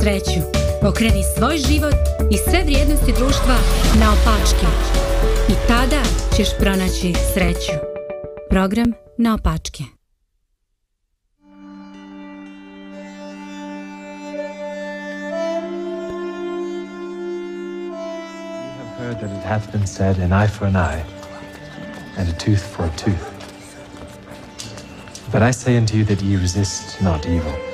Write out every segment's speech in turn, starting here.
Sreću. Pokreni svoj život i sve vrijednosti društva na opačke. I tada ćeš pronaći sreću. Program na opačke. that it hath been said, an eye for an eye, and a tooth for a tooth. But I say unto you that ye resist not evil.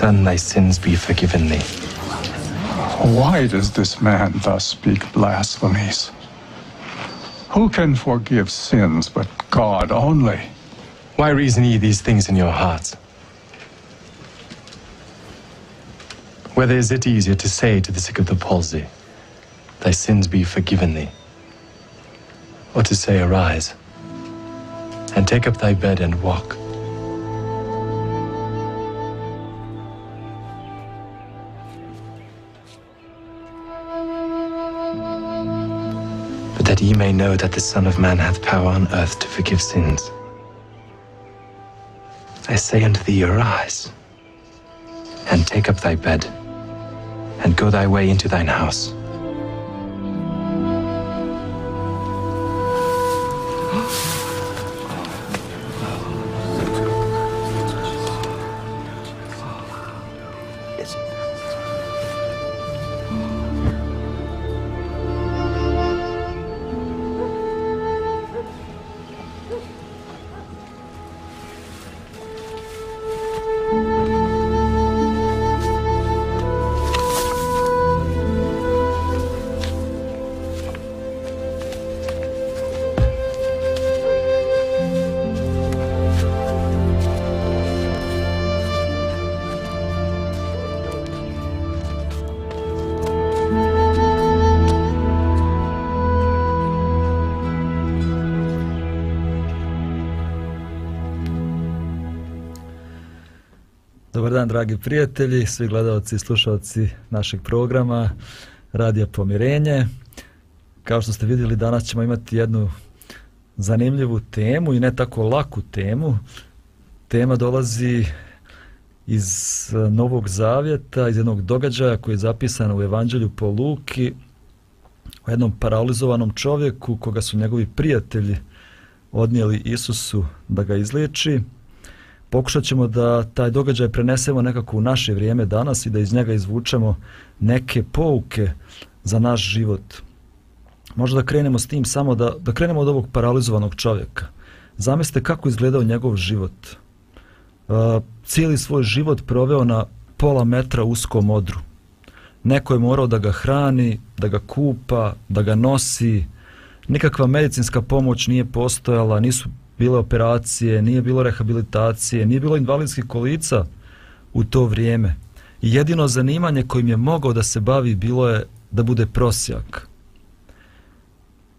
Son, thy sins be forgiven thee. Why does this man thus speak blasphemies? Who can forgive sins but God only? Why reason ye these things in your hearts? Whether is it easier to say to the sick of the palsy, Thy sins be forgiven thee, or to say, Arise, and take up thy bed and walk? That ye may know that the Son of Man hath power on earth to forgive sins. I say unto thee, arise, and take up thy bed, and go thy way into thine house. Dan, dragi prijatelji, svi gledalci i slušalci našeg programa Radija Pomirenje. Kao što ste vidjeli, danas ćemo imati jednu zanimljivu temu i ne tako laku temu. Tema dolazi iz Novog Zavjeta, iz jednog događaja koji je zapisan u Evanđelju po Luki, o jednom paralizovanom čovjeku koga su njegovi prijatelji odnijeli Isusu da ga izliječi pokušat ćemo da taj događaj prenesemo nekako u naše vrijeme danas i da iz njega izvučemo neke pouke za naš život. Možda da krenemo s tim samo da, da krenemo od ovog paralizovanog čovjeka. Zamislite kako izgledao njegov život. Uh, cijeli svoj život proveo na pola metra uskom odru. Neko je morao da ga hrani, da ga kupa, da ga nosi. Nikakva medicinska pomoć nije postojala, nisu bile operacije, nije bilo rehabilitacije, nije bilo invalidskih kolica u to vrijeme. I jedino zanimanje kojim je mogao da se bavi bilo je da bude prosjak.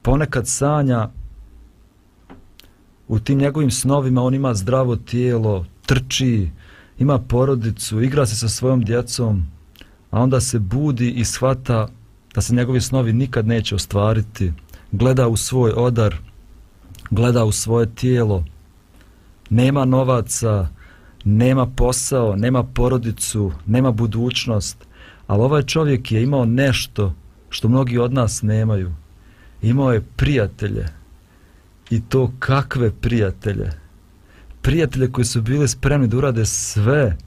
Ponekad sanja u tim njegovim snovima on ima zdravo tijelo, trči, ima porodicu, igra se sa svojom djecom, a onda se budi i shvata da se njegovi snovi nikad neće ostvariti, gleda u svoj odar, gleda u svoje tijelo, nema novaca, nema posao, nema porodicu, nema budućnost, ali ovaj čovjek je imao nešto što mnogi od nas nemaju. Imao je prijatelje. I to kakve prijatelje? Prijatelje koji su bili spremni da urade sve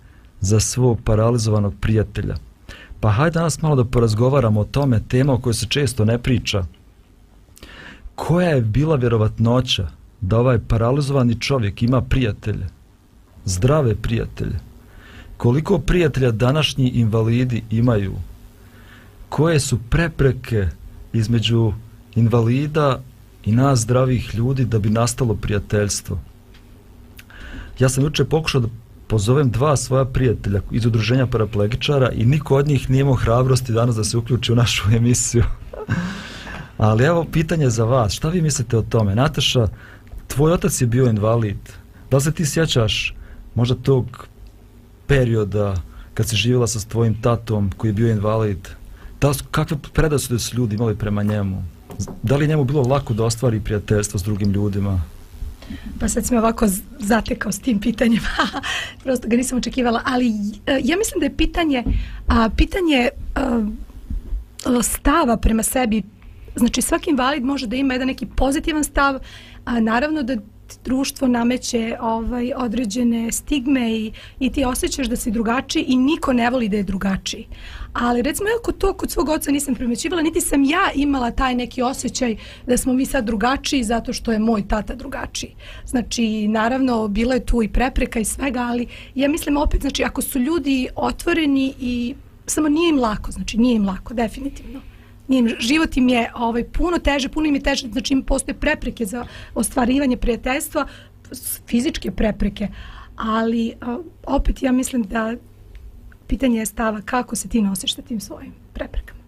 za svog paralizovanog prijatelja. Pa hajde danas malo da porazgovaramo o tome, tema o kojoj se često ne priča. Koja je bila vjerovatnoća da ovaj paralizovani čovjek ima prijatelje? Zdrave prijatelje. Koliko prijatelja današnji invalidi imaju? Koje su prepreke između invalida i nas zdravih ljudi da bi nastalo prijateljstvo? Ja sam juče pokušao da pozovem dva svoja prijatelja iz udruženja paraplegičara i niko od njih nije imao hrabrosti danas da se uključi u našu emisiju. Ali evo pitanje za vas. Šta vi mislite o tome? Nataša, tvoj otac je bio invalid. Da li se ti sjećaš možda tog perioda kad si živjela sa tvojim tatom koji je bio invalid? Da li, kakve predasude su ljudi imali prema njemu? Da li njemu bilo lako da ostvari prijateljstvo s drugim ljudima? Pa sad si me ovako zatekao s tim pitanjem. prosto ga nisam očekivala, ali e, ja mislim da je pitanje, a, pitanje a, stava prema sebi, znači svaki invalid može da ima jedan neki pozitivan stav, a naravno da društvo nameće ovaj određene stigme i, i ti osjećaš da si drugačiji i niko ne voli da je drugačiji. Ali recimo ja kod to kod svog oca nisam primećivala, niti sam ja imala taj neki osjećaj da smo mi sad drugačiji zato što je moj tata drugačiji. Znači, naravno, bilo je tu i prepreka i svega, ali ja mislim opet, znači, ako su ljudi otvoreni i samo nije im lako, znači nije im lako, definitivno njim, život im je ovaj, puno teže, puno im je teže, znači im postoje prepreke za ostvarivanje prijateljstva, fizičke prepreke, ali opet ja mislim da pitanje je stava kako se ti nosiš sa tim svojim preprekama.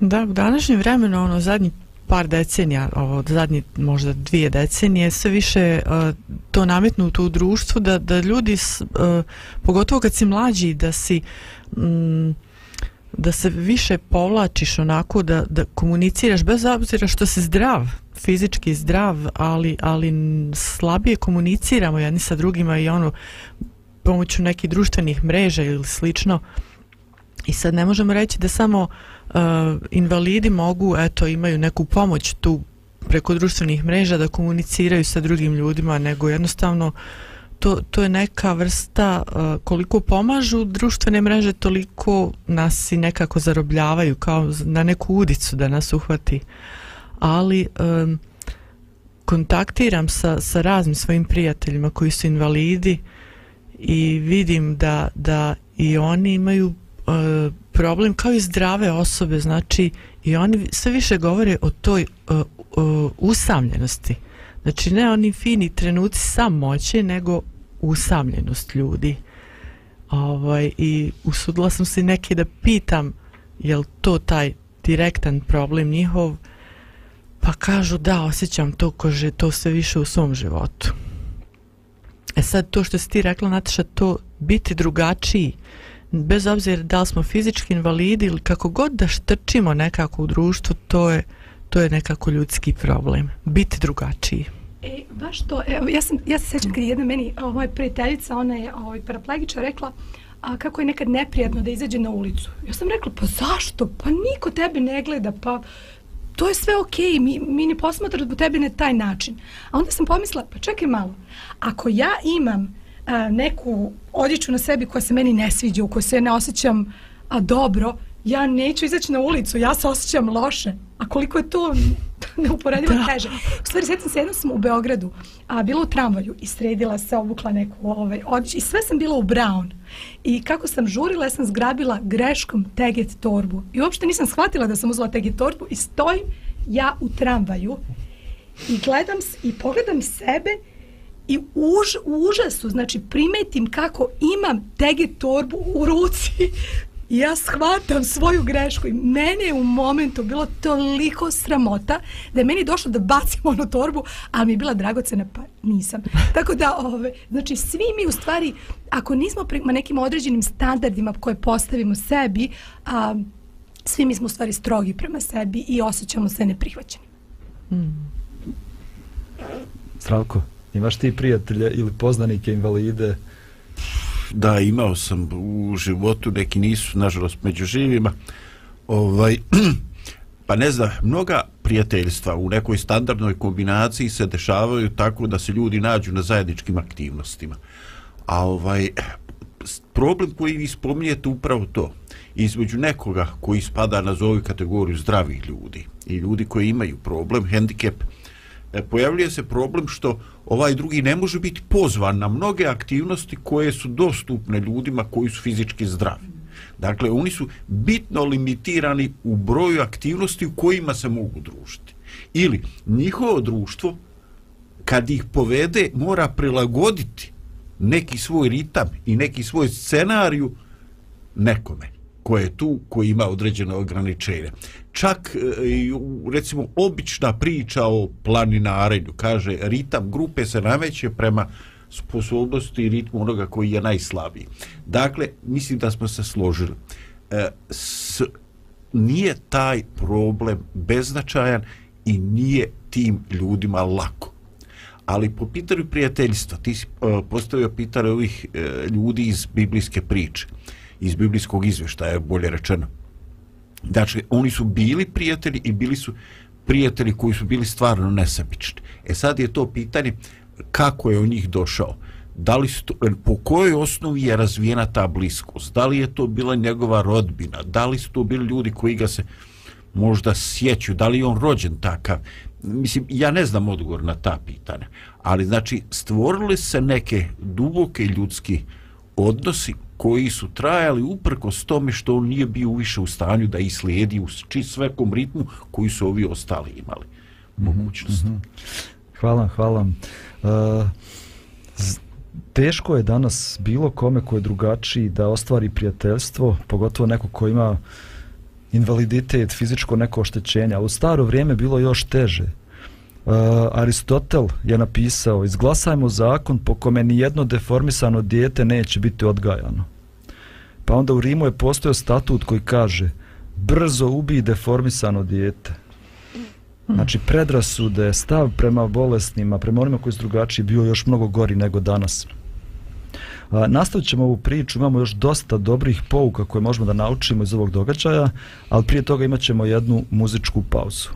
Da, u današnjem vremenu, ono, zadnji par decenija, ovo, zadnji možda dvije decenije, sve više uh, to nametnuto u društvu da, da ljudi, s, uh, pogotovo kad si mlađi, da si um, da se više povlačiš onako da, da komuniciraš bez obzira što si zdrav, fizički zdrav, ali, ali slabije komuniciramo jedni sa drugima i ono pomoću nekih društvenih mreža ili slično. I sad ne možemo reći da samo uh, invalidi mogu, eto, imaju neku pomoć tu preko društvenih mreža da komuniciraju sa drugim ljudima, nego jednostavno uh, to, to je neka vrsta uh, koliko pomažu društvene mreže toliko nas i nekako zarobljavaju kao na neku udicu da nas uhvati. Ali um, kontaktiram sa, sa raznim svojim prijateljima koji su invalidi i vidim da, da i oni imaju uh, problem kao i zdrave osobe. Znači i oni sve više govore o toj uh, uh, usamljenosti. Znači ne oni fini trenuci samoće, nego usamljenost ljudi. Ovaj, I usudila sam se neke da pitam je li to taj direktan problem njihov, pa kažu da, osjećam to kože to sve više u svom životu. E sad to što si ti rekla, Nataša, to biti drugačiji, bez obzira da li smo fizički invalidi ili kako god da štrčimo nekako u društvu, to je, to je nekako ljudski problem. Biti drugačiji. E, baš to, evo, ja, sam, ja se sjećam kad je jedna meni, ovaj, prijateljica, ona je ovaj, paraplegiča, rekla a, kako je nekad neprijatno da izađe na ulicu. Ja sam rekla, pa zašto? Pa niko tebe ne gleda, pa to je sve okej, okay. mi, mi ne posmatramo tebe na taj način. A onda sam pomisla, pa čekaj malo, ako ja imam a, neku odjeću na sebi koja se meni ne sviđa, u kojoj se ne osjećam a, dobro, ja neću izaći na ulicu, ja se osjećam loše. A koliko je to neuporedivo teže. U stvari, sjećam se, jednom sam u Beogradu, a bila u tramvaju i sredila se, obukla neku ovaj, odjeću i sve sam bila u brown. I kako sam žurila, ja sam zgrabila greškom teget torbu. I uopšte nisam shvatila da sam uzela teget torbu i stojim ja u tramvaju i gledam i pogledam sebe i už, u užasu, znači primetim kako imam teget torbu u ruci I ja shvatam svoju grešku i mene je u momentu bilo toliko sramota da je meni došlo da bacim onu torbu, ali mi je bila dragocena pa nisam. Tako da, ove, znači svi mi u stvari, ako nismo prema nekim određenim standardima koje postavimo sebi, a, svi mi smo u stvari strogi prema sebi i osjećamo se neprihvaćeni. Mm. Zdravko, imaš ti prijatelje ili poznanike invalide? Da, imao sam u životu, neki nisu, nažalost, među živima. Ovaj, pa ne znam, mnoga prijateljstva u nekoj standardnoj kombinaciji se dešavaju tako da se ljudi nađu na zajedničkim aktivnostima. A ovaj, problem koji vi spominjete upravo to, između nekoga koji spada na zovu kategoriju zdravih ljudi i ljudi koji imaju problem, hendikep, e, pojavljuje se problem što ovaj drugi ne može biti pozvan na mnoge aktivnosti koje su dostupne ljudima koji su fizički zdravi. Dakle, oni su bitno limitirani u broju aktivnosti u kojima se mogu družiti. Ili njihovo društvo, kad ih povede, mora prilagoditi neki svoj ritam i neki svoj scenariju nekome koje je tu, koji ima određene ograničenje. Čak, e, recimo, obična priča o planinarenju, kaže, ritam grupe se nameće prema sposobnosti i ritmu onoga koji je najslabiji. Dakle, mislim da smo se složili. E, s, nije taj problem beznačajan i nije tim ljudima lako. Ali po pitanju prijateljstva, ti si e, postavio pitanje ovih e, ljudi iz biblijske priče. Iz biblijskog izveštaja, bolje rečeno. Znači, oni su bili prijatelji i bili su prijatelji koji su bili stvarno nesebični. E sad je to pitanje kako je u njih došao. Da li sto, po kojoj osnovi je razvijena ta bliskost? Da li je to bila njegova rodbina? Da li su to bili ljudi koji ga se možda sjeću? Da li je on rođen takav? Mislim, ja ne znam odgovor na ta pitanja. Ali, znači, stvorili se neke duboke ljudski odnosi koji su trajali uprkos tome što on nije bio više u stanju da ih slijedi u čist svekom ritmu koji su ovi ostali imali mogućnost. Mm -hmm. Hvala, hvala. Uh, teško je danas bilo kome ko je drugačiji da ostvari prijateljstvo, pogotovo neko ko ima invaliditet, fizičko neko oštećenje, ali u staro vrijeme bilo još teže. Uh, Aristotel je napisao izglasajmo zakon po kome ni jedno deformisano dijete neće biti odgajano. Pa onda u Rimu je postojao statut koji kaže brzo ubi deformisano dijete. Znači predrasude, stav prema bolesnima, prema onima koji su drugačiji bio još mnogo gori nego danas. A, nastavit ćemo ovu priču, imamo još dosta dobrih pouka koje možemo da naučimo iz ovog događaja, ali prije toga imat ćemo jednu muzičku pauzu.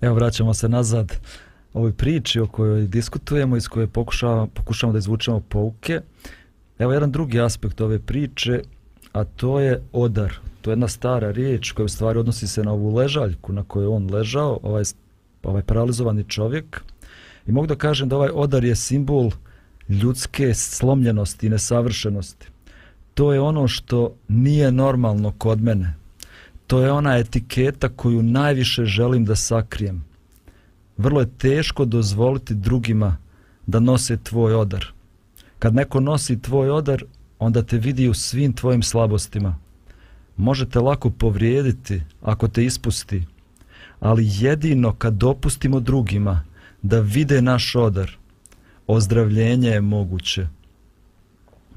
Evo vraćamo se nazad ovoj priči o kojoj diskutujemo iz koje pokušavamo, pokušavamo da izvučemo pouke. Evo jedan drugi aspekt ove priče, a to je odar. To je jedna stara riječ koja u stvari odnosi se na ovu ležaljku na kojoj on ležao, ovaj, ovaj paralizovani čovjek. I mogu da kažem da ovaj odar je simbol ljudske slomljenosti i nesavršenosti. To je ono što nije normalno kod mene. To je ona etiketa koju najviše želim da sakrijem. Vrlo je teško dozvoliti drugima da nose tvoj odar. Kad neko nosi tvoj odar, onda te vidi u svim tvojim slabostima. Možete lako povrijediti ako te ispusti, ali jedino kad dopustimo drugima da vide naš odar, ozdravljenje je moguće.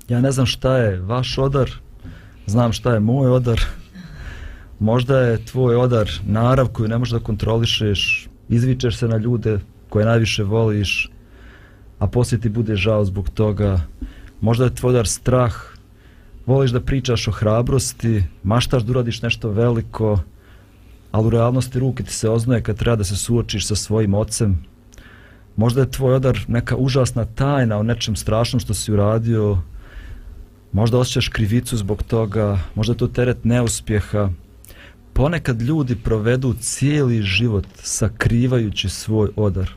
Ja ne znam šta je vaš odar, znam šta je moj odar. Možda je tvoj odar narav koju ne možeš da kontrolišeš, izvičeš se na ljude koje najviše voliš, a poslije ti bude žao zbog toga. Možda je tvoj odar strah, voliš da pričaš o hrabrosti, maštaš da uradiš nešto veliko, ali u realnosti ruke ti se oznoje kad treba da se suočiš sa svojim ocem. Možda je tvoj odar neka užasna tajna o nečem strašnom što si uradio, možda osjećaš krivicu zbog toga, možda je to teret neuspjeha. Ponekad ljudi provedu cijeli život sakrivajući svoj odar,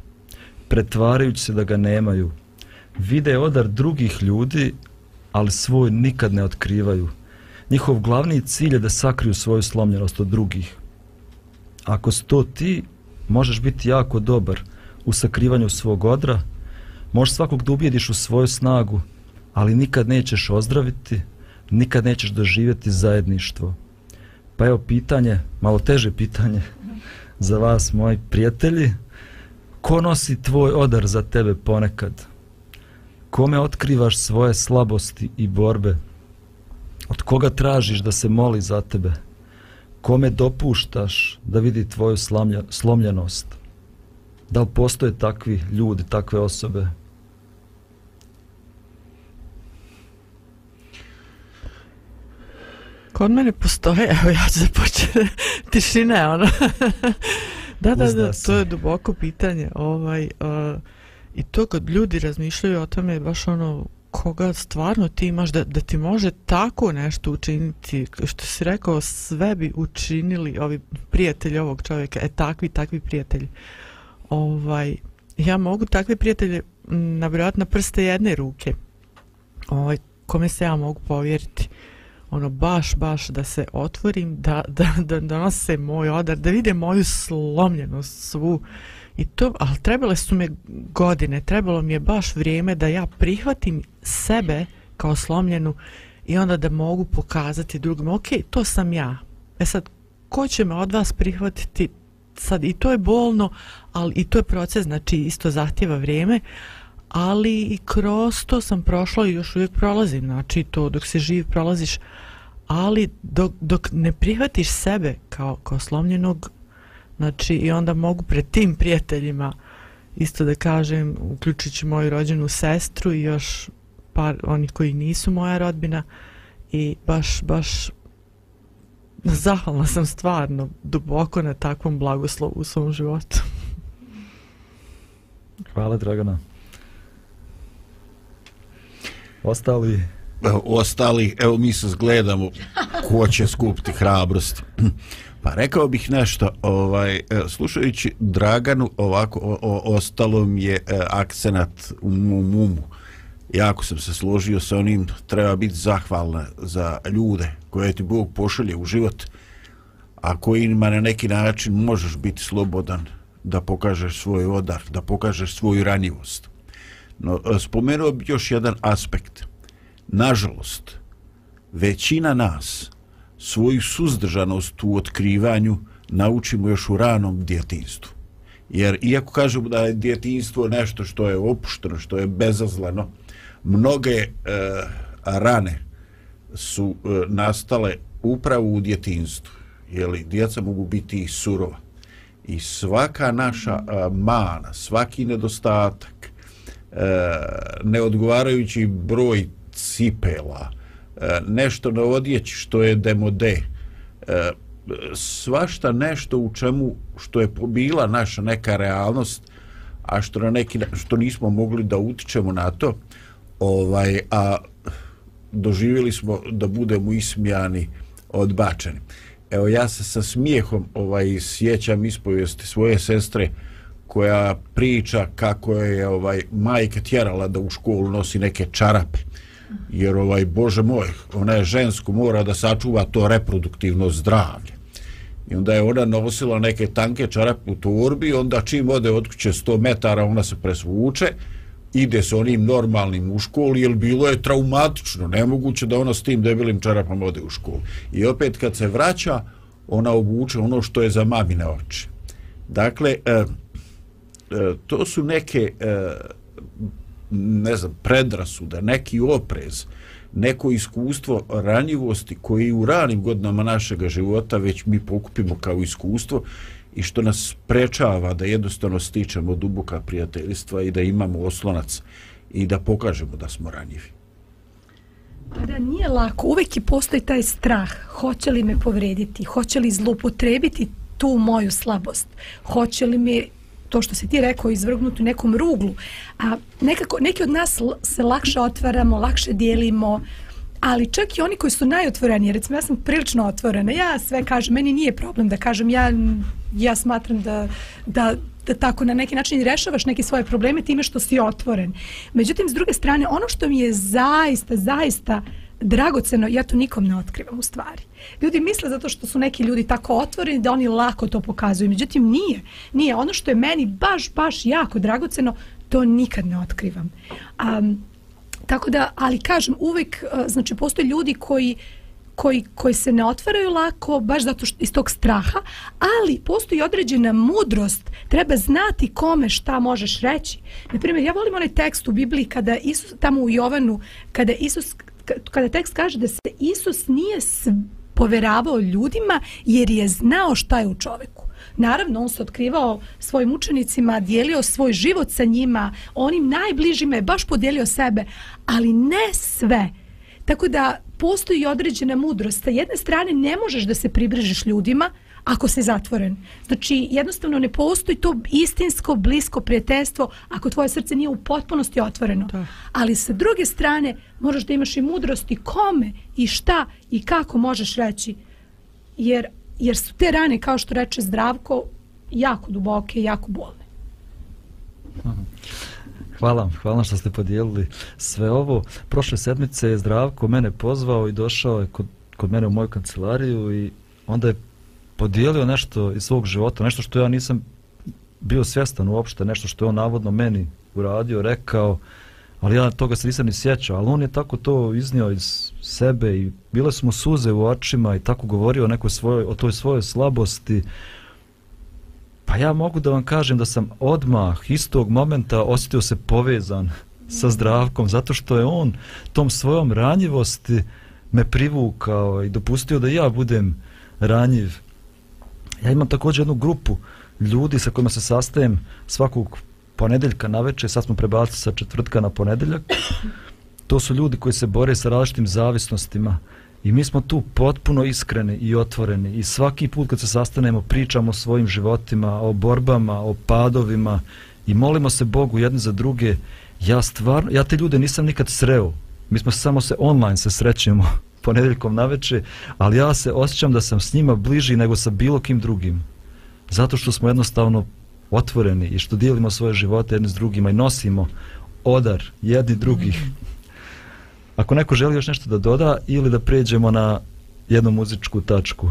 pretvarajući se da ga nemaju. Vide odar drugih ljudi, ali svoj nikad ne otkrivaju. Njihov glavni cilj je da sakriju svoju slomljenost od drugih. Ako si to ti, možeš biti jako dobar u sakrivanju svog odra, možeš svakog da ubijediš u svoju snagu, ali nikad nećeš ozdraviti, nikad nećeš doživjeti zajedništvo. Pa evo pitanje, malo teže pitanje za vas, moji prijatelji. Ko nosi tvoj odar za tebe ponekad? Kome otkrivaš svoje slabosti i borbe? Od koga tražiš da se moli za tebe? Kome dopuštaš da vidi tvoju slomljenost? Da li postoje takvi ljudi, takve osobe? Kod mene postoje, evo ja ću započeti, tišina je ono. da, da, da, to je duboko pitanje. Ovaj, uh, I to kad ljudi razmišljaju o tome, baš ono, koga stvarno ti imaš da, da ti može tako nešto učiniti, što si rekao, sve bi učinili ovi prijatelji ovog čovjeka, e takvi, takvi prijatelji. Ovaj, ja mogu takve prijatelje nabrojati na prste jedne ruke, ovaj, kome se ja mogu povjeriti ono baš baš da se otvorim da da da donose moj odar da vide moju slomljenost svu. I to al trebale su me godine trebalo mi je baš vrijeme da ja prihvatim sebe kao slomljenu i onda da mogu pokazati drugim ok, to sam ja. E sad ko će me od vas prihvatiti? Sad i to je bolno ali i to je proces znači isto zahtjeva vrijeme ali i kroz to sam prošla i još uvijek prolazim znači to dok se živ prolaziš. Ali dok, dok ne prihvatiš sebe kao, kao slomljenog znači i onda mogu pred tim prijateljima isto da kažem uključujući moju rođenu sestru i još par oni koji nisu moja rodbina i baš baš zahvalna sam stvarno duboko na takvom blagoslovu u svom životu. Hvala Dragana. Ostali ostali, evo mi se zgledamo ko će skupiti hrabrost. Pa rekao bih nešto, ovaj, e, slušajući Draganu, ovako, o, o, ostalo mi je e, akcenat u mom umu. Jako sam se složio sa onim, treba biti zahvalna za ljude koje ti Bog pošalje u život, a kojima na neki način možeš biti slobodan da pokažeš svoj odar, da pokažeš svoju ranjivost. No, spomenuo bih još jedan aspekt – Nažalost, većina nas svoju suzdržanost u otkrivanju naučimo još u ranom djetinstvu. Jer iako kažemo da je djetinstvo nešto što je opušteno, što je bezazleno, mnoge e, rane su e, nastale upravo u djetinstvu. Jeli, djeca mogu biti i surova. I svaka naša e, mana, svaki nedostatak, E, neodgovarajući broj cipela, e, nešto na odjeći što je demode, svašta nešto u čemu što je bila naša neka realnost a što na neki što nismo mogli da utičemo na to ovaj a doživjeli smo da budemo ismijani odbačeni. Evo ja se sa smijehom ovaj sjećam ispovijesti svoje sestre koja priča kako je ovaj majka tjerala da u školu nosi neke čarape. Jer ovaj bože moj ona je žensko mora da sačuva to reproduktivno zdravlje. I onda je ona nosila neke tanke čarape u torbi onda čim ode od kuće 100 metara ona se presvuče ide s onim normalnim u školu jer bilo je traumatično nemoguće da ona s tim debilim čarapama ode u školu. I opet kad se vraća ona obuče ono što je za mamine oči. Dakle eh, E, to su neke e, ne znam, predrasuda, neki oprez, neko iskustvo ranjivosti koji u ranim godinama našeg života već mi pokupimo kao iskustvo i što nas prečava da jednostavno stičemo duboka prijateljstva i da imamo oslonac i da pokažemo da smo ranjivi. Pa da nije lako, uvek je postoji taj strah, hoće li me povrediti, hoće li zlopotrebiti tu moju slabost, hoće li me to što si ti rekao izvrgnuti nekom ruglu a nekako neki od nas se lakše otvaramo lakše dijelimo ali čak i oni koji su najotvoreniji recimo ja sam prilično otvorena ja sve kažem meni nije problem da kažem ja ja smatram da, da da tako na neki način rešavaš neke svoje probleme time što si otvoren. Međutim, s druge strane, ono što mi je zaista, zaista uh, dragoceno, ja to nikom ne otkrivam u stvari. Ljudi misle zato što su neki ljudi tako otvoreni da oni lako to pokazuju. Međutim, nije. Nije. Ono što je meni baš, baš jako dragoceno, to nikad ne otkrivam. Um, tako da, ali kažem, uvek, e, znači, postoje ljudi koji koji, koji se ne otvaraju lako baš zato što iz tog straha, ali postoji određena mudrost, treba znati kome šta možeš reći. Na primjer, ja volim onaj tekst u Bibliji kada Isus, tamo u Jovanu, kada Isus kada tekst kaže da se Isus nije poveravao ljudima jer je znao šta je u čoveku. Naravno, on se otkrivao svojim učenicima, dijelio svoj život sa njima, onim najbližima je baš podijelio sebe, ali ne sve. Tako da postoji određena mudrost. Sa jedne strane ne možeš da se približiš ljudima, ako si zatvoren. Znači, jednostavno ne postoji to istinsko, blisko prijateljstvo ako tvoje srce nije u potpunosti otvoreno. Da. Ali sa druge strane, moraš da imaš i mudrosti kome i šta i kako možeš reći. Jer, jer su te rane, kao što reče Zdravko, jako duboke i jako bolne. Hvala, hvala što ste podijelili sve ovo. Prošle sedmice je Zdravko mene pozvao i došao je kod, kod mene u moju kancelariju i onda je podijelio nešto iz svog života, nešto što ja nisam bio svjestan uopšte, nešto što je on navodno meni uradio, rekao, ali ja toga se nisam ni sjećao, ali on je tako to iznio iz sebe i bile su mu suze u očima i tako govorio o, nekoj svojoj, o toj svojoj slabosti. Pa ja mogu da vam kažem da sam odmah istog momenta osjetio se povezan sa zdravkom, zato što je on tom svojom ranjivosti me privukao i dopustio da ja budem ranjiv Ja imam također jednu grupu ljudi sa kojima se sastajem svakog ponedeljka na večer, sad smo prebacili sa četvrtka na ponedeljak. To su ljudi koji se bore sa različitim zavisnostima i mi smo tu potpuno iskreni i otvoreni i svaki put kad se sastanemo pričamo o svojim životima, o borbama, o padovima i molimo se Bogu jedni za druge. Ja stvarno, ja te ljude nisam nikad sreo. Mi smo samo se online se srećemo ponedeljkom na večer, ali ja se osjećam da sam s njima bliži nego sa bilo kim drugim. Zato što smo jednostavno otvoreni i što dijelimo svoje živote jedni s drugima i nosimo odar jedni drugih. Ako neko želi još nešto da doda ili da pređemo na jednu muzičku tačku.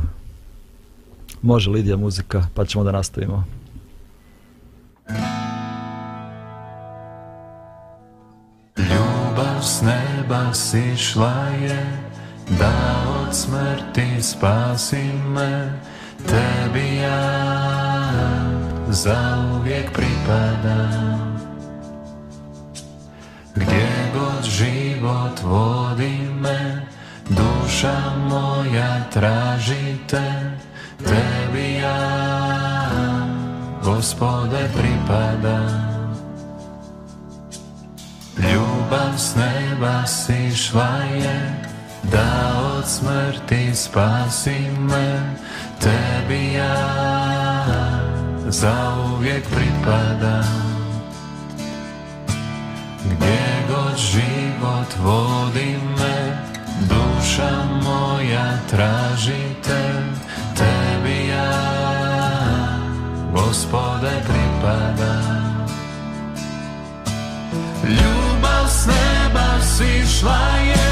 Može Lidija muzika, pa ćemo da nastavimo. Ljubav s neba sišla je da od smrti spasi me. Tebi ja zauvijek pripadam. Gdje god život vodi me duša moja tražite. Tebi ja gospode pripadam. Ljubav s neba sišla je da od smrti spasi me, tebi ja zauvijek pripadam. Gdje god život vodi me, duša moja tražite, tebi ja, gospode, pripadam. Ljubav s neba sišla je,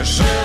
ja želim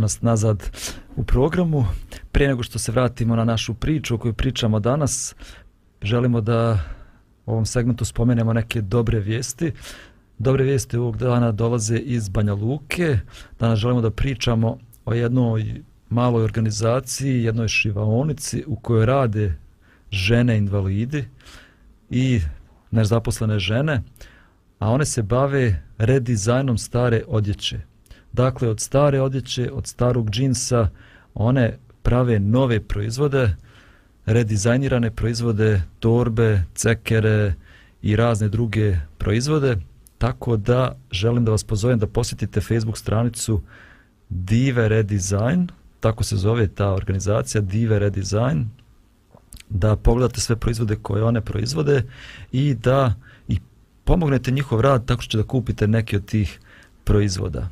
Nas nazad u programu. Prije nego što se vratimo na našu priču o kojoj pričamo danas, želimo da u ovom segmentu spomenemo neke dobre vijesti. Dobre vijesti ovog dana dolaze iz Banja Luke. Danas želimo da pričamo o jednoj maloj organizaciji, jednoj šivaonici u kojoj rade žene invalidi i nezaposlene žene, a one se bave redizajnom stare odjeće. Dakle, od stare odjeće, od starog džinsa, one prave nove proizvode, redizajnirane proizvode, torbe, cekere i razne druge proizvode, tako da želim da vas pozovem da posjetite Facebook stranicu Dive Redesign, tako se zove ta organizacija, Dive Redesign, da pogledate sve proizvode koje one proizvode i da i pomognete njihov rad tako što da kupite neki od tih proizvoda.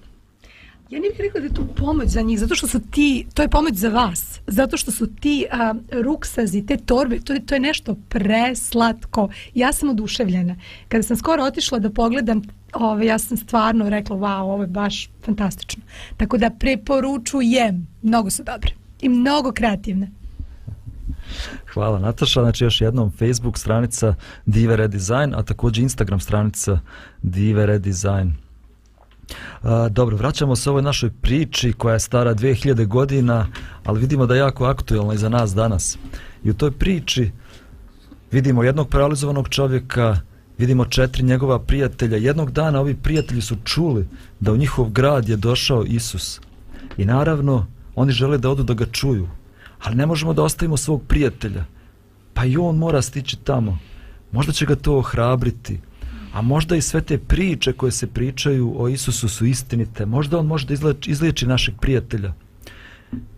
Ja ne bih rekla da je to pomoć za njih, zato što su ti, to je pomoć za vas, zato što su ti a, ruksazi, te torbe, to je, to je nešto preslatko. Ja sam oduševljena. Kada sam skoro otišla da pogledam, ove, ja sam stvarno rekla, wow, ovo je baš fantastično. Tako da preporučujem, mnogo su dobre i mnogo kreativne. Hvala Nataša, znači još jednom Facebook stranica Dive Redesign, a također Instagram stranica Dive Redesign. A, dobro, vraćamo se ovoj našoj priči koja je stara 2000 godina, ali vidimo da je jako aktuelna i za nas danas. I u toj priči vidimo jednog paralizovanog čovjeka, vidimo četiri njegova prijatelja. Jednog dana ovi prijatelji su čuli da u njihov grad je došao Isus. I naravno, oni žele da odu da ga čuju. Ali ne možemo da ostavimo svog prijatelja. Pa i on mora stići tamo. Možda će ga to ohrabriti a možda i sve te priče koje se pričaju o Isusu su istinite, možda on može da izleči, izliječi našeg prijatelja.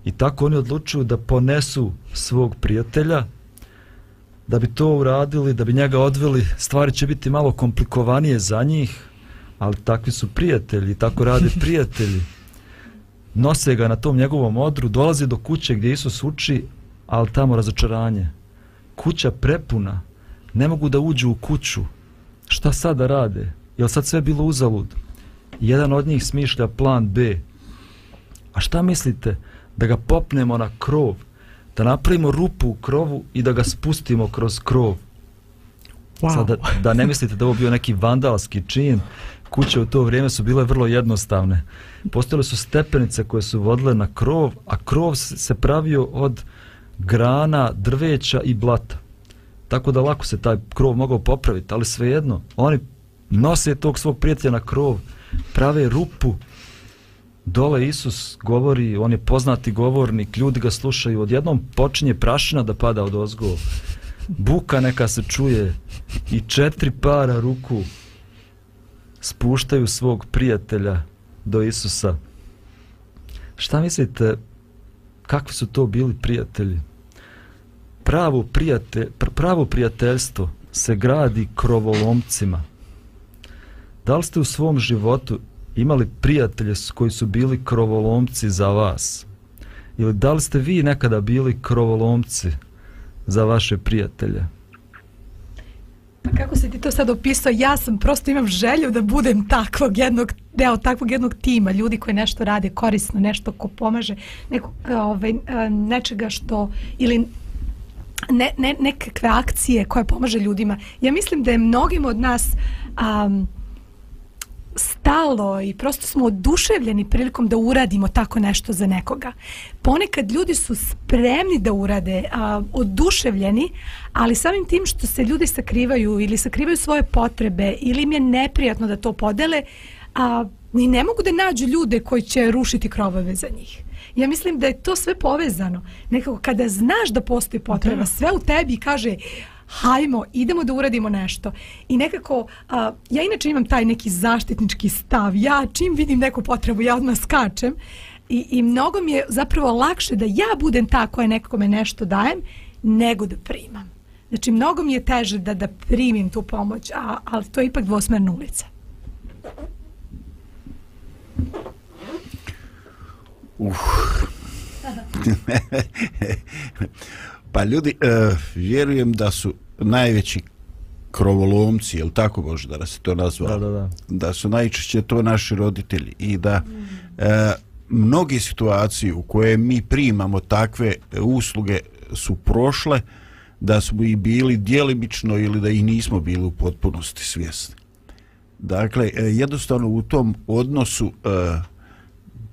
I tako oni odlučuju da ponesu svog prijatelja, da bi to uradili, da bi njega odveli, stvari će biti malo komplikovanije za njih, ali takvi su prijatelji, tako rade prijatelji. Nose ga na tom njegovom odru, dolazi do kuće gdje Isus uči, ali tamo razočaranje. Kuća prepuna, ne mogu da uđu u kuću, šta sad da rade? Je sad sve bilo uzalud? Jedan od njih smišlja plan B. A šta mislite? Da ga popnemo na krov, da napravimo rupu u krovu i da ga spustimo kroz krov. Wow. Sad, da, da ne mislite da ovo bio neki vandalski čin, kuće u to vrijeme su bile vrlo jednostavne. Postojale su stepenice koje su vodile na krov, a krov se pravio od grana, drveća i blata tako da lako se taj krov mogao popraviti, ali svejedno, oni nose tog svog prijatelja na krov, prave rupu, dole Isus govori, on je poznati govornik, ljudi ga slušaju, odjednom počinje prašina da pada od ozgo, buka neka se čuje i četiri para ruku spuštaju svog prijatelja do Isusa. Šta mislite, kakvi su to bili prijatelji? Pravo, prijate, pravo prijateljstvo se gradi krovolomcima. Da li ste u svom životu imali prijatelje koji su bili krovolomci za vas? Ili da li ste vi nekada bili krovolomci za vaše prijatelje? Pa kako se ti to sad opisao, ja sam prosto imam želju da budem takvog jednog, deo takvog jednog tima, ljudi koji nešto rade korisno, nešto ko pomaže, neko, ovaj, nečega što, ili ne, ne, nekakve akcije koje pomaže ljudima. Ja mislim da je mnogim od nas um, stalo i prosto smo oduševljeni prilikom da uradimo tako nešto za nekoga. Ponekad ljudi su spremni da urade, a, oduševljeni, ali samim tim što se ljudi sakrivaju ili sakrivaju svoje potrebe ili im je neprijatno da to podele, a, ni ne mogu da nađu ljude koji će rušiti krovove za njih. Ja mislim da je to sve povezano. Nekako kada znaš da postoji potreba, da. sve u tebi kaže hajmo, idemo da uradimo nešto. I nekako, a, ja inače imam taj neki zaštitnički stav. Ja čim vidim neku potrebu, ja odmah skačem. I, I mnogo mi je zapravo lakše da ja budem ta koja nekome nešto dajem, nego da primam. Znači, mnogo mi je teže da da primim tu pomoć, a, ali to je ipak dvosmerna ulica. Uh. pa ljudi, uh, vjerujem da su najveći krovolomci, je tako može da se to nazva? Da, da, da. Da su najčešće to naši roditelji i da mm. uh, mnogi situacije u koje mi primamo takve usluge su prošle, da smo i bili djelimično ili da i nismo bili u potpunosti svjesni. Dakle, jednostavno u tom odnosu uh,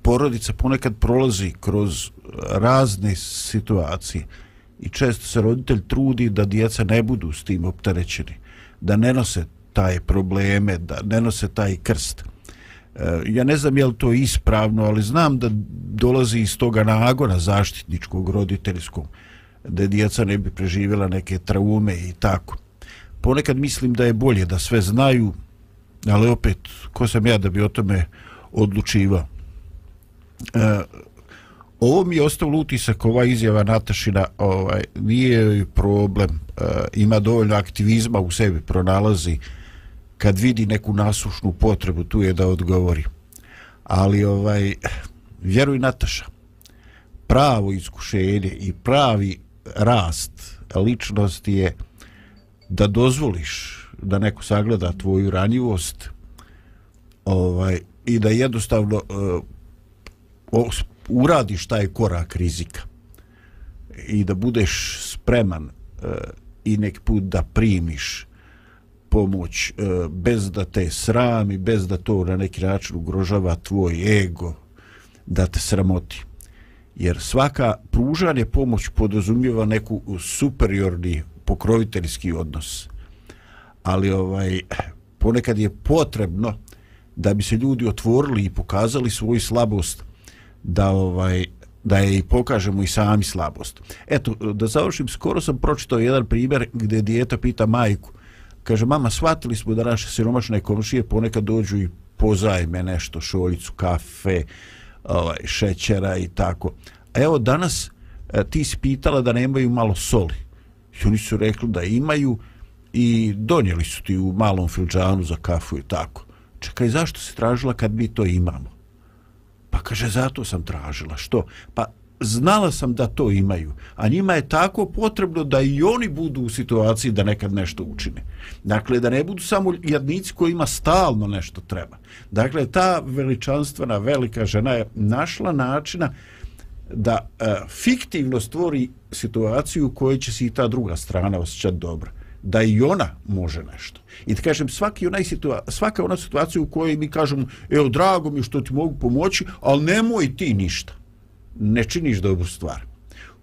porodica ponekad prolazi kroz razne situacije i često se roditelj trudi da djeca ne budu s tim opterećeni, da ne nose taj probleme, da ne nose taj krst. E, ja ne znam je li to ispravno, ali znam da dolazi iz toga nagona zaštitničkog roditeljskog, da djeca ne bi preživjela neke traume i tako. Ponekad mislim da je bolje da sve znaju, ali opet, ko sam ja da bi o tome odlučivao? E, ovo mi je ostavilo utisak ova izjava Natašina ovaj, nije joj problem. E, ima dovoljno aktivizma u sebi pronalazi. Kad vidi neku nasušnu potrebu tu je da odgovori. Ali ovaj vjeruj Nataša pravo iskušenje i pravi rast ličnosti je da dozvoliš da neko sagleda tvoju ranjivost ovaj i da jednostavno uh, uradiš taj korak rizika i da budeš spreman e, i nek put da primiš pomoć e, bez da te srami, bez da to na neki način ugrožava tvoj ego, da te sramoti. Jer svaka pružanje pomoć podrazumijeva neku superiorni pokroviteljski odnos. Ali ovaj ponekad je potrebno da bi se ljudi otvorili i pokazali svoju slabost da ovaj da je i pokažemo i sami slabost. Eto, da završim, skoro sam pročitao jedan primjer gdje dijeta pita majku. Kaže, mama, shvatili smo da naše siromašne komšije ponekad dođu i pozajme nešto, šoljicu, kafe, ovaj, šećera i tako. A evo, danas e, ti si pitala da nemaju malo soli. I oni su rekli da imaju i donijeli su ti u malom filđanu za kafu i tako čekaj, zašto se tražila kad mi to imamo? Pa kaže, zato sam tražila. Što? Pa znala sam da to imaju, a njima je tako potrebno da i oni budu u situaciji da nekad nešto učine. Dakle, da ne budu samo jadnici kojima stalno nešto treba. Dakle, ta veličanstvena velika žena je našla načina da e, fiktivno stvori situaciju u kojoj će se i ta druga strana osjećati dobro da i ona može nešto. I da kažem, svaki onaj situa svaka ona situacija u kojoj mi kažemo, evo, drago mi što ti mogu pomoći, ali nemoj ti ništa. Ne činiš dobru stvar.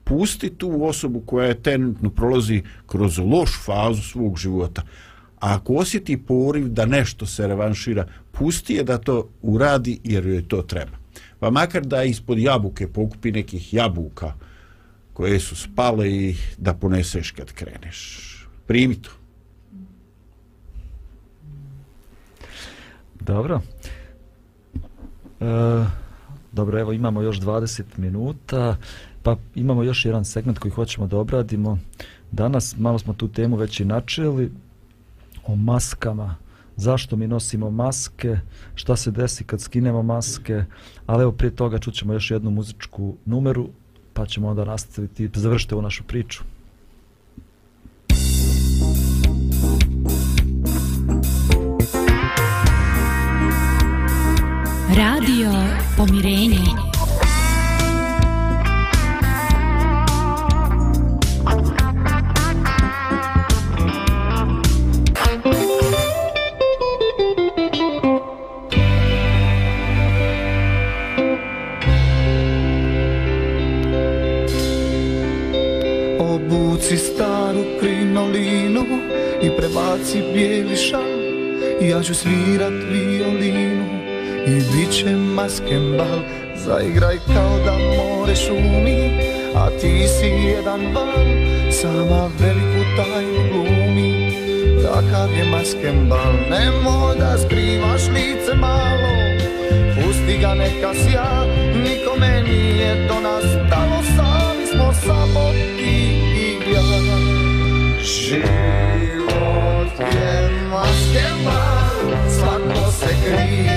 Pusti tu osobu koja je trenutno prolazi kroz lošu fazu svog života. A ako osjeti poriv da nešto se revanšira, pusti je da to uradi jer joj to treba. Pa makar da ispod jabuke pokupi nekih jabuka koje su spale i da poneseš kad kreneš primi to. Dobro. E, dobro, evo imamo još 20 minuta, pa imamo još jedan segment koji hoćemo da obradimo. Danas malo smo tu temu već i načeli o maskama. Zašto mi nosimo maske, šta se desi kad skinemo maske, ali evo prije toga čućemo još jednu muzičku numeru, pa ćemo onda nastaviti, završiti ovu našu priču. Radio Pomirenje. Obuci staru krinolinu i prebaci bijeli šal Ja ću svirat violinu i bit će masken bal Zaigraj kao da more šumi A ti si jedan val Sama veliku tajnu glumi. Takav je masken bal Nemo da skrivaš lice malo. Pusti ga neka sja Nikome nije do nas. Tamo sami smo samo ti i ja. Život je masken bal Svako se krije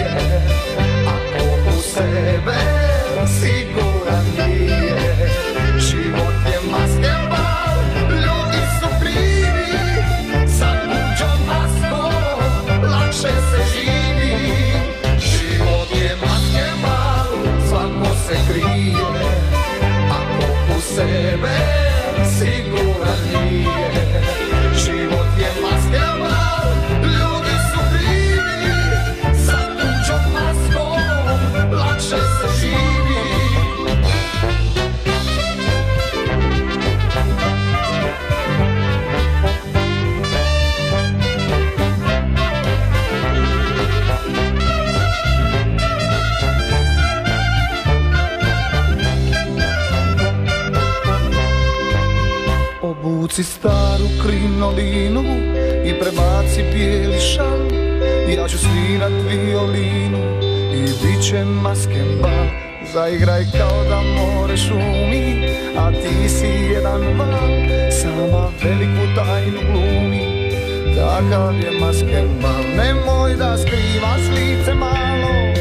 sebe Obuci staru krinolinu i prebaci bijeli šal. Ja ću svirat violinu i bit će masken bal Zaigraj kao da more šumi A ti si jedan val Sama veliku tajnu glumi. Takav je maskenbal Nemoj da skrivaš lice malo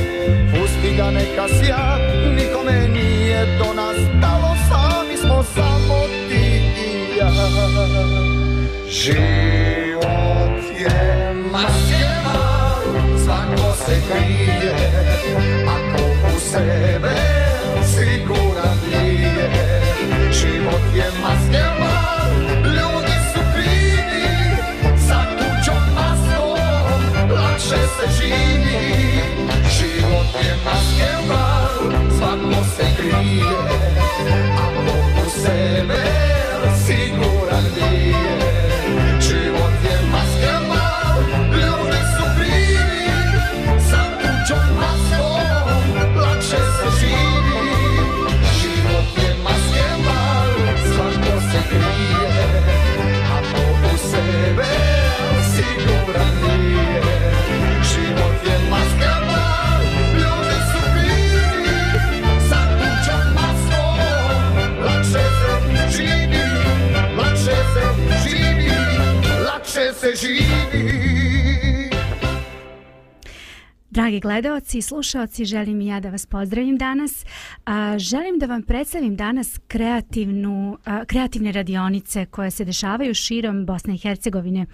Pusti ga neka sja Nikome nije do nas Život je maskema, Svako se krije Ako u sebe siguran nije. Život je maskema, Ljudi su krivi Sa tuđom maskom Lakše se živi Život je maskema, Svako se krije Ako u sebe Lakše Dragi gledaoci i slušaoci, želim i ja da vas pozdravim danas. A, želim da vam predstavim danas kreativnu, a, kreativne radionice koje se dešavaju širom Bosne i Hercegovine.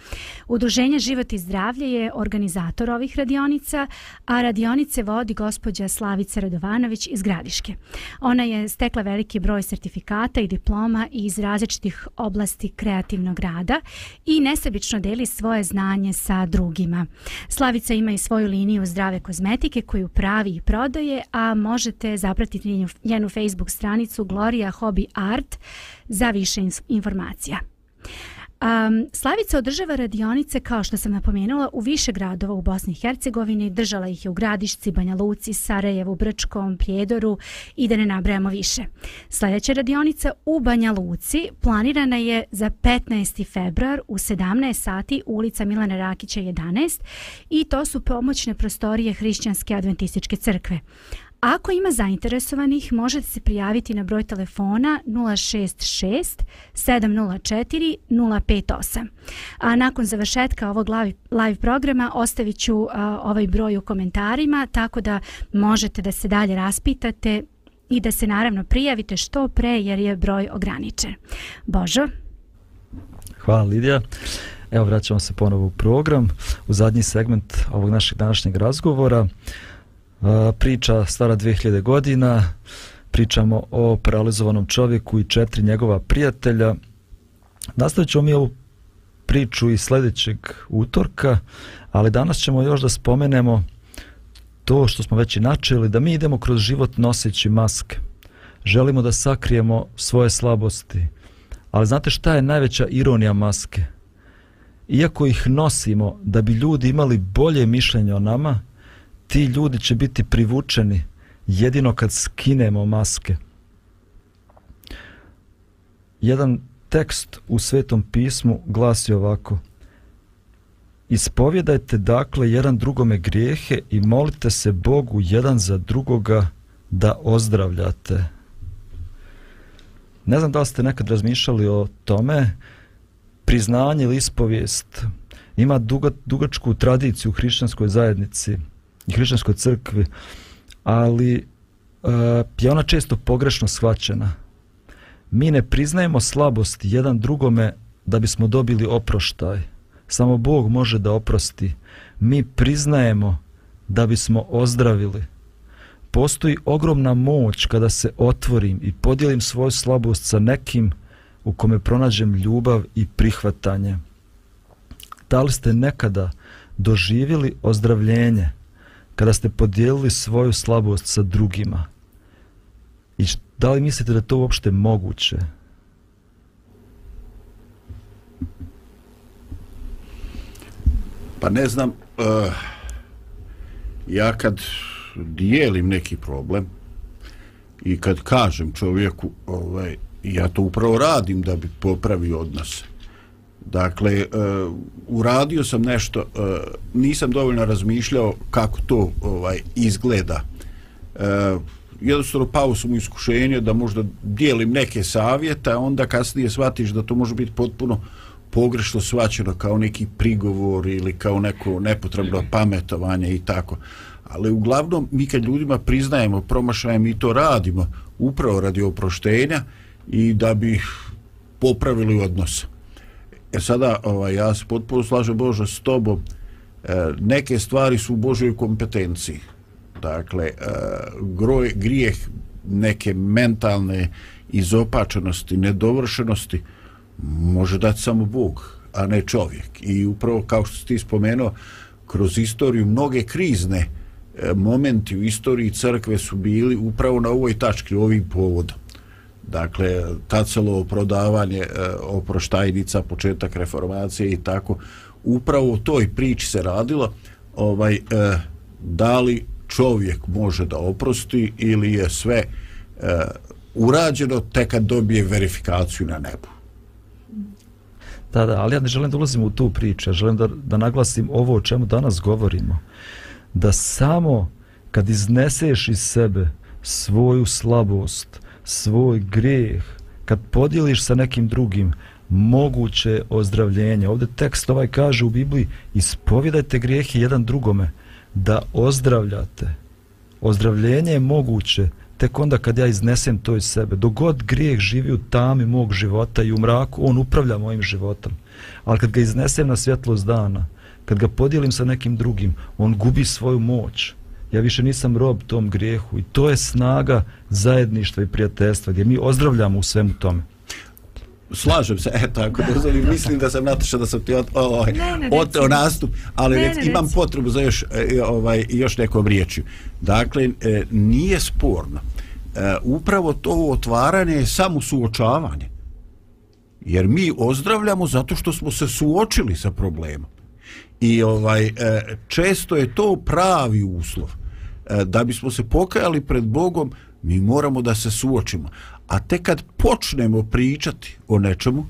Udruženje Život i zdravlje je organizator ovih radionica, a radionice vodi gospođa Slavica Radovanović iz Gradiške. Ona je stekla veliki broj sertifikata i diploma iz različitih oblasti kreativnog rada i nesebično deli svoje znanje sa drugima. Slavica ima i svoju liniju zdrave kozmetike koju pravi i prodaje, a možete zapratiti njenu, njenu Facebook stranicu Gloria Hobby Art za više informacija. Um, Slavica održava radionice, kao što sam napomenula, u više gradova u Bosni i Hercegovini. Držala ih je u Gradišci, Banja Luci, Sarajevu, Brčkom, Prijedoru i da ne nabrajamo više. Sljedeća radionica u Banja Luci planirana je za 15. februar u 17 sati ulica Milana Rakića 11 i to su pomoćne prostorije Hrišćanske adventističke crkve. Ako ima zainteresovanih, možete se prijaviti na broj telefona 066 704 058. A nakon završetka ovog live, live programa ostavit ću a, ovaj broj u komentarima, tako da možete da se dalje raspitate i da se naravno prijavite što pre jer je broj ograničen. Božo? Hvala Lidija. Evo vraćamo se ponovo u program, u zadnji segment ovog našeg današnjeg razgovora. Uh, priča stara 2000 godina, pričamo o paralizovanom čovjeku i četiri njegova prijatelja. Nastavit ćemo mi ovu priču i sljedećeg utorka, ali danas ćemo još da spomenemo to što smo već i načeli, da mi idemo kroz život noseći maske. Želimo da sakrijemo svoje slabosti, ali znate šta je najveća ironija maske? Iako ih nosimo da bi ljudi imali bolje mišljenje o nama, ti ljudi će biti privučeni jedino kad skinemo maske. Jedan tekst u Svetom pismu glasi ovako. Ispovjedajte dakle jedan drugome grijehe i molite se Bogu jedan za drugoga da ozdravljate. Ne znam da li ste nekad razmišljali o tome. Priznanje ili ispovijest ima duga, dugačku tradiciju u hrišćanskoj zajednici i hrišćanskoj crkvi, ali uh, je ona često pogrešno shvaćena. Mi ne priznajemo slabost jedan drugome da bismo dobili oproštaj. Samo Bog može da oprosti. Mi priznajemo da bismo ozdravili. Postoji ogromna moć kada se otvorim i podijelim svoju slabost sa nekim u kome pronađem ljubav i prihvatanje. Da li ste nekada doživjeli ozdravljenje kada ste podijelili svoju slabost sa drugima? I da li mislite da to uopšte moguće? Pa ne znam, uh, ja kad dijelim neki problem i kad kažem čovjeku, ovaj, ja to upravo radim da bi popravio odnose. Dakle, uh, uradio sam nešto, uh, nisam dovoljno razmišljao kako to ovaj izgleda. Uh, jednostavno pao sam u iskušenje da možda dijelim neke savjete, onda kasnije shvatiš da to može biti potpuno pogrešno svaćeno kao neki prigovor ili kao neko nepotrebno pametovanje i tako. Ali uglavnom mi kad ljudima priznajemo promašaje mi to radimo upravo radi oproštenja i da bi popravili odnos. E sada ovaj, ja se potpuno slažem Bože s tobom e, neke stvari su u Božoj kompetenciji dakle e, groj, grijeh neke mentalne izopačenosti, nedovršenosti može dati samo Bog, a ne čovjek. I upravo kao što ti spomenuo, kroz istoriju mnoge krizne e, momenti u istoriji crkve su bili upravo na ovoj tački, ovim povodom. Dakle, tacelo prodavanje e, oproštajnica, početak reformacije i tako. Upravo u toj priči se radilo ovaj, e, da li čovjek može da oprosti ili je sve e, urađeno tek kad dobije verifikaciju na nebu. Da, da, ali ja ne želim da ulazim u tu priču, ja želim da, da naglasim ovo o čemu danas govorimo. Da samo kad izneseš iz sebe svoju slabost, svoj greh, kad podijeliš sa nekim drugim, moguće ozdravljenje. Ovdje tekst ovaj kaže u Bibliji, ispovjedajte grijehe jedan drugome, da ozdravljate. Ozdravljenje je moguće tek onda kad ja iznesem to iz sebe. Dogod grijeh živi u tami mog života i u mraku, on upravlja mojim životom. Ali kad ga iznesem na svjetlost dana, kad ga podijelim sa nekim drugim, on gubi svoju moć. Ja više nisam rob tom grijehu i to je snaga zajedništva i prijateljstva gdje mi ozdravljamo u svemu tome slažem se, eto, ako dozvolim, mislim da sam natoša da sam ti od, ovaj, oteo nastup, ali ne, ne, imam potrebu za još, e, ovaj, još nekom riječju. Dakle, e, nije sporno. E, upravo to otvaranje je samo suočavanje. Jer mi ozdravljamo zato što smo se suočili sa problemom. I ovaj često je to pravi uslov. E, da bismo se pokajali pred Bogom, mi moramo da se suočimo. A tek kad počnemo pričati o nečemu,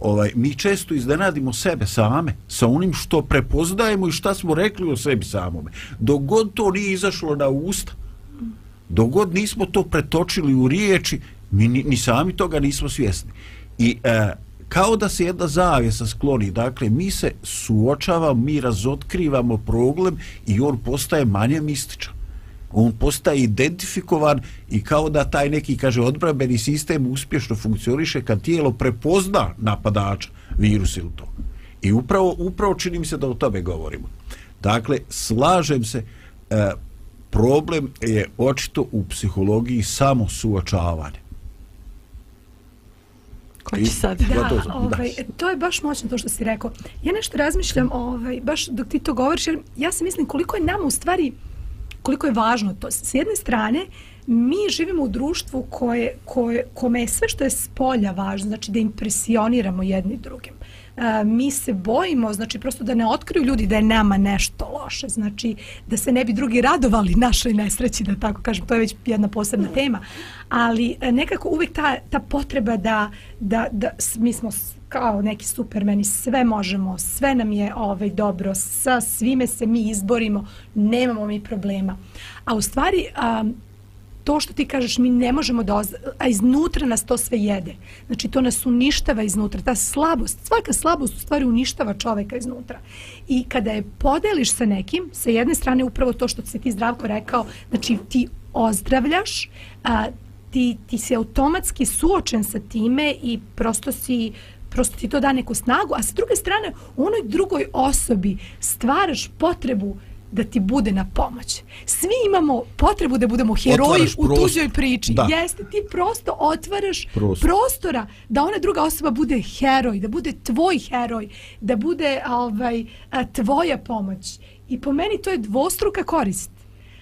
ovaj, mi često iznenadimo sebe same sa onim što prepoznajemo i šta smo rekli o sebi samome. Dogod to nije izašlo na usta, dogod nismo to pretočili u riječi, mi ni, ni sami toga nismo svjesni. I e, kao da se jedna zavjesa skloni, dakle, mi se suočavamo, mi razotkrivamo problem i on postaje manje mističan on postaje identifikovan i kao da taj neki, kaže, odbrambeni sistem uspješno funkcioniše kad tijelo prepozna napadača virus ili to. I upravo, upravo čini mi se da o tome govorimo. Dakle, slažem se, e, problem je očito u psihologiji samo suočavanje. Ko će sad? Da, to, ovaj, to je baš moćno to što si rekao. Ja nešto razmišljam, ovaj, baš dok ti to govoriš, jer ja se mislim koliko je nama u stvari koliko je važno to. S jedne strane, mi živimo u društvu koje, koje, kome je sve što je s polja važno, znači da impresioniramo jedni drugim. Mi se bojimo, znači prosto da ne otkriju ljudi da je nama nešto loše, znači da se ne bi drugi radovali našoj nesreći, da tako kažem, to je već jedna posebna tema, ali e, nekako uvijek ta, ta potreba da, da, da mi smo kao neki supermeni, sve možemo, sve nam je ovaj dobro, sa svime se mi izborimo, nemamo mi problema. A u stvari, um, to što ti kažeš, mi ne možemo da, a iznutra nas to sve jede. Znači, to nas uništava iznutra. Ta slabost, svaka slabost u stvari uništava čoveka iznutra. I kada je podeliš sa nekim, sa jedne strane upravo to što se ti zdravko rekao, znači ti ozdravljaš, a, ti, ti si automatski suočen sa time i prosto si prosto ti to da neku snagu, a sa druge strane u onoj drugoj osobi stvaraš potrebu da ti bude na pomoć. Svi imamo potrebu da budemo heroji u tuđoj priči. Da. Jeste, ti prosto otvaraš prostor. prostora da ona druga osoba bude heroj, da bude tvoj heroj, da bude ovaj, tvoja pomoć. I po meni to je dvostruka korist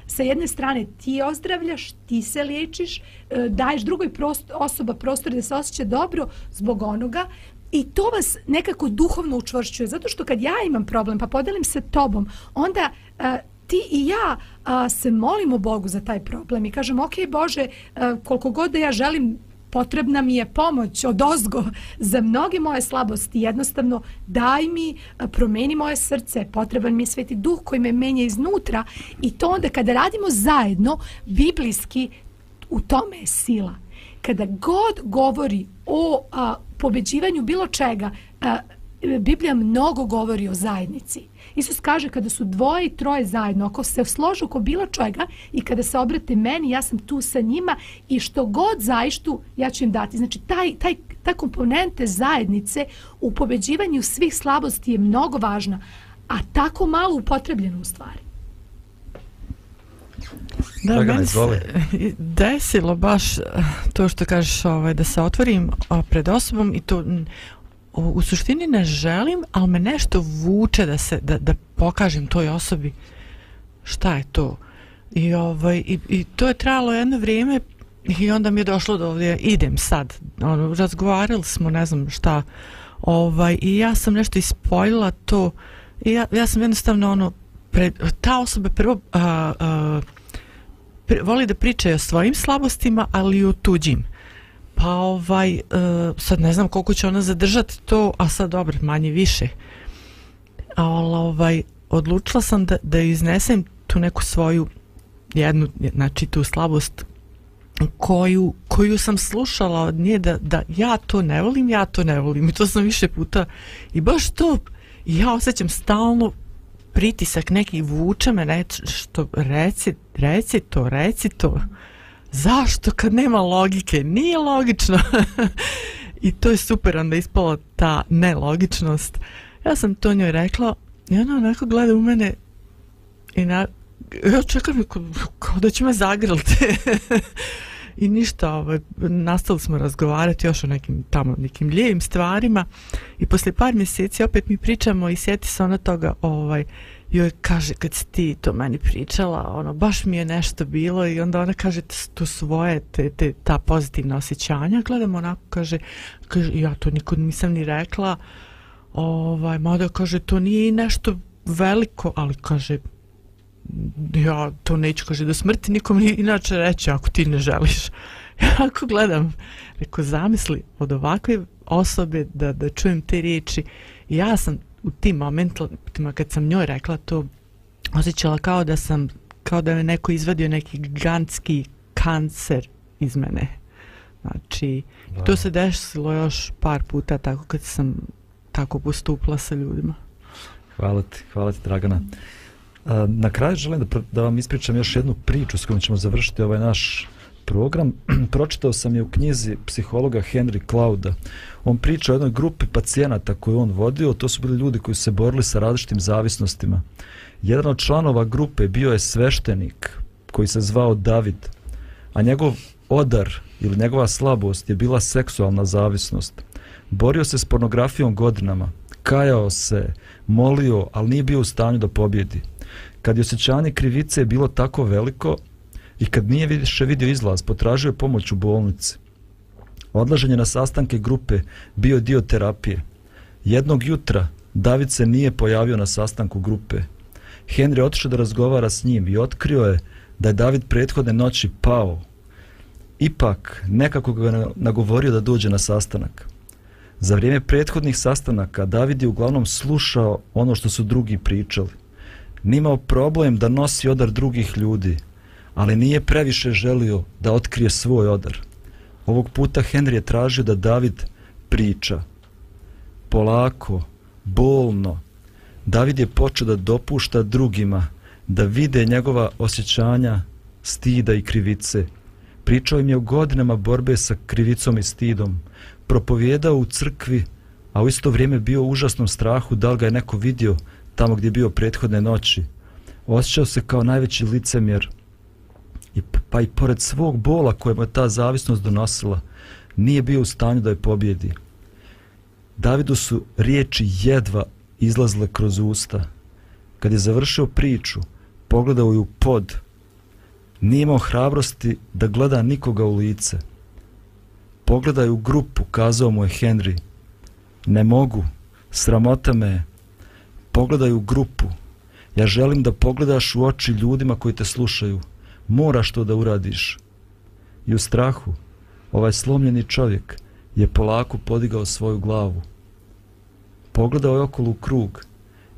sa jedne strane ti ozdravljaš, ti se liječiš, e, daješ drugoj prost, osoba prostor da se osjeća dobro zbog onoga i to vas nekako duhovno učvršćuje. Zato što kad ja imam problem pa podelim se tobom, onda a, ti i ja a, se molimo Bogu za taj problem i kažem, ok Bože, a, koliko god da ja želim potrebna mi je pomoć od ozgo za mnoge moje slabosti. Jednostavno, daj mi, promeni moje srce, potreban mi je sveti duh koji me menja iznutra i to onda kada radimo zajedno, biblijski, u tome je sila. Kada god govori o a, pobeđivanju bilo čega, a, Biblija mnogo govori o zajednici. Isus kaže kada su dvoje i troje zajedno, ako se složu oko bilo čega i kada se obrate meni, ja sam tu sa njima i što god zaištu, ja ću im dati. Znači, taj, taj, ta komponente zajednice u pobeđivanju svih slabosti je mnogo važna, a tako malo upotrebljena u stvari. Da, Dragana, meni se izvoli. desilo baš eh, to što kažeš ovaj, da se otvorim pred osobom i to u, suštini ne želim, ali me nešto vuče da se da, da pokažem toj osobi šta je to. I, ovaj, i, i to je trajalo jedno vrijeme i onda mi je došlo do ovdje, idem sad. Ono, razgovarali smo, ne znam šta, ovaj, i ja sam nešto ispojila to i ja, ja sam jednostavno ono, pred, ta osoba prvo a, a, voli da pričaju o svojim slabostima, ali i o tuđim. Pa ovaj, e, sad ne znam koliko će ona zadržati to, a sad dobro, manje više. Ali ovaj, odlučila sam da, da iznesem tu neku svoju jednu, znači tu slabost koju, koju sam slušala od nje da, da ja to ne volim, ja to ne volim i to sam više puta i baš to ja osjećam stalno pritisak neki vuče me reč, što reci, reci to, reci to. Zašto? Kad nema logike. Nije logično. I to je super onda ispala ta nelogičnost. Ja sam to njoj rekla i ona onako gleda u mene i na, ja čekam kao, da će me zagrliti. i ništa, ovaj, nastali smo razgovarati još o nekim tamo nekim lijevim stvarima. I posle par mjeseci opet mi pričamo i sjeti se ona toga ovaj, joj kaže kad si ti to meni pričala ono baš mi je nešto bilo i onda ona kaže to svoje te, te, ta pozitivna osjećanja. Gledam onako kaže, kaže ja to nikud nisam ni rekla. Ovaj, mada kaže to nije nešto veliko ali kaže ja to neću kaže do smrti nikom ni inače reći ako ti ne želiš ja ako gledam reko zamisli od ovakve osobe da, da čujem te riječi ja sam u tim momentima kad sam njoj rekla to osjećala kao da sam kao da me neko izvadio neki gigantski kancer iz mene znači Da. to se desilo još par puta tako kad sam tako postupila sa ljudima Hvala ti, hvala ti Dragana. A, Na kraju želim da, da vam ispričam još jednu priču s kojom ćemo završiti ovaj naš program. Pročitao sam je u knjizi psihologa Henry Clouda. On priča o jednoj grupi pacijenata koju on vodio. To su bili ljudi koji su se borili sa različitim zavisnostima. Jedan od članova grupe bio je sveštenik koji se zvao David, a njegov odar ili njegova slabost je bila seksualna zavisnost. Borio se s pornografijom godinama, kajao se, molio, ali nije bio u stanju da pobjedi. Kad je osjećanje krivice bilo tako veliko i kad nije više vidio izlaz, potražio je pomoć u bolnici. Odlaženje na sastanke grupe bio dio terapije. Jednog jutra David se nije pojavio na sastanku grupe. Henry otišao da razgovara s njim i otkrio je da je David prethodne noći pao. Ipak, nekako ga je nagovorio da dođe na sastanak. Za vrijeme prethodnih sastanaka David je uglavnom slušao ono što su drugi pričali. Nimao problem da nosi odar drugih ljudi, ali nije previše želio da otkrije svoj odar. Ovog puta Henry je tražio da David priča. Polako, bolno, David je počeo da dopušta drugima da vide njegova osjećanja stida i krivice. Pričao im je o godinama borbe sa krivicom i stidom. Propovjedao u crkvi, a u isto vrijeme bio u užasnom strahu da li ga je neko vidio tamo gdje je bio prethodne noći. Osjećao se kao najveći licemjer. I, pa i pored svog bola kojemu je ta zavisnost donosila, nije bio u stanju da je pobjedi. Davidu su riječi jedva izlazile kroz usta. Kad je završio priču, pogledao ju pod. Nije imao hrabrosti da gleda nikoga u lice. Pogledaj u grupu, kazao mu je Henry. Ne mogu, sramota me je. Pogledaj u grupu. Ja želim da pogledaš u oči ljudima koji te slušaju. Moraš to da uradiš. I u strahu, ovaj slomljeni čovjek je polako podigao svoju glavu. Pogledao je okolo u krug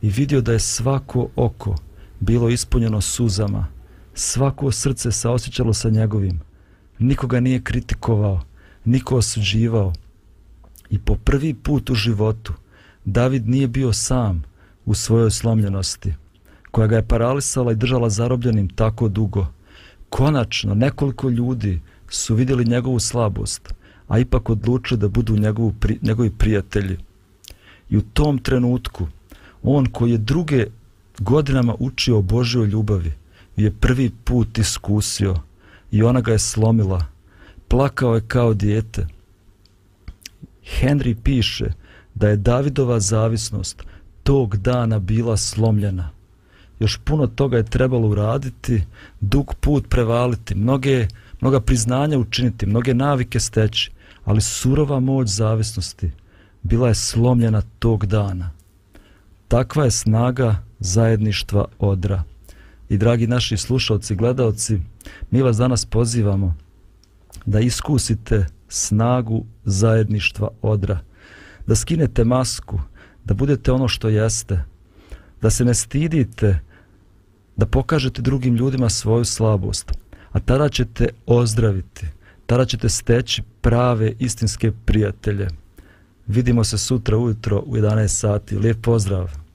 i vidio da je svako oko bilo ispunjeno suzama, svako srce se osjećalo sa njegovim. nikoga nije kritikovao, niko osuđivao. I po prvi put u životu David nije bio sam u svojoj slomljenosti, koja ga je paralisala i držala zarobljenim tako dugo. Konačno, nekoliko ljudi su vidjeli njegovu slabost, a ipak odlučili da budu njegovu, pri, njegovi prijatelji. I u tom trenutku, on koji je druge godinama učio o Božjoj ljubavi, je prvi put iskusio i ona ga je slomila. Plakao je kao dijete. Henry piše da je Davidova zavisnost tog dana bila slomljena. Još puno toga je trebalo uraditi, dug put prevaliti, mnoge, mnoga priznanja učiniti, mnoge navike steći, ali surova moć zavisnosti bila je slomljena tog dana. Takva je snaga zajedništva odra. I dragi naši slušalci, gledalci, mi vas danas pozivamo da iskusite snagu zajedništva odra, da skinete masku, da budete ono što jeste, da se ne stidite, da pokažete drugim ljudima svoju slabost, a tada ćete ozdraviti, tada ćete steći prave istinske prijatelje. Vidimo se sutra ujutro u 11 sati. Lijep pozdrav!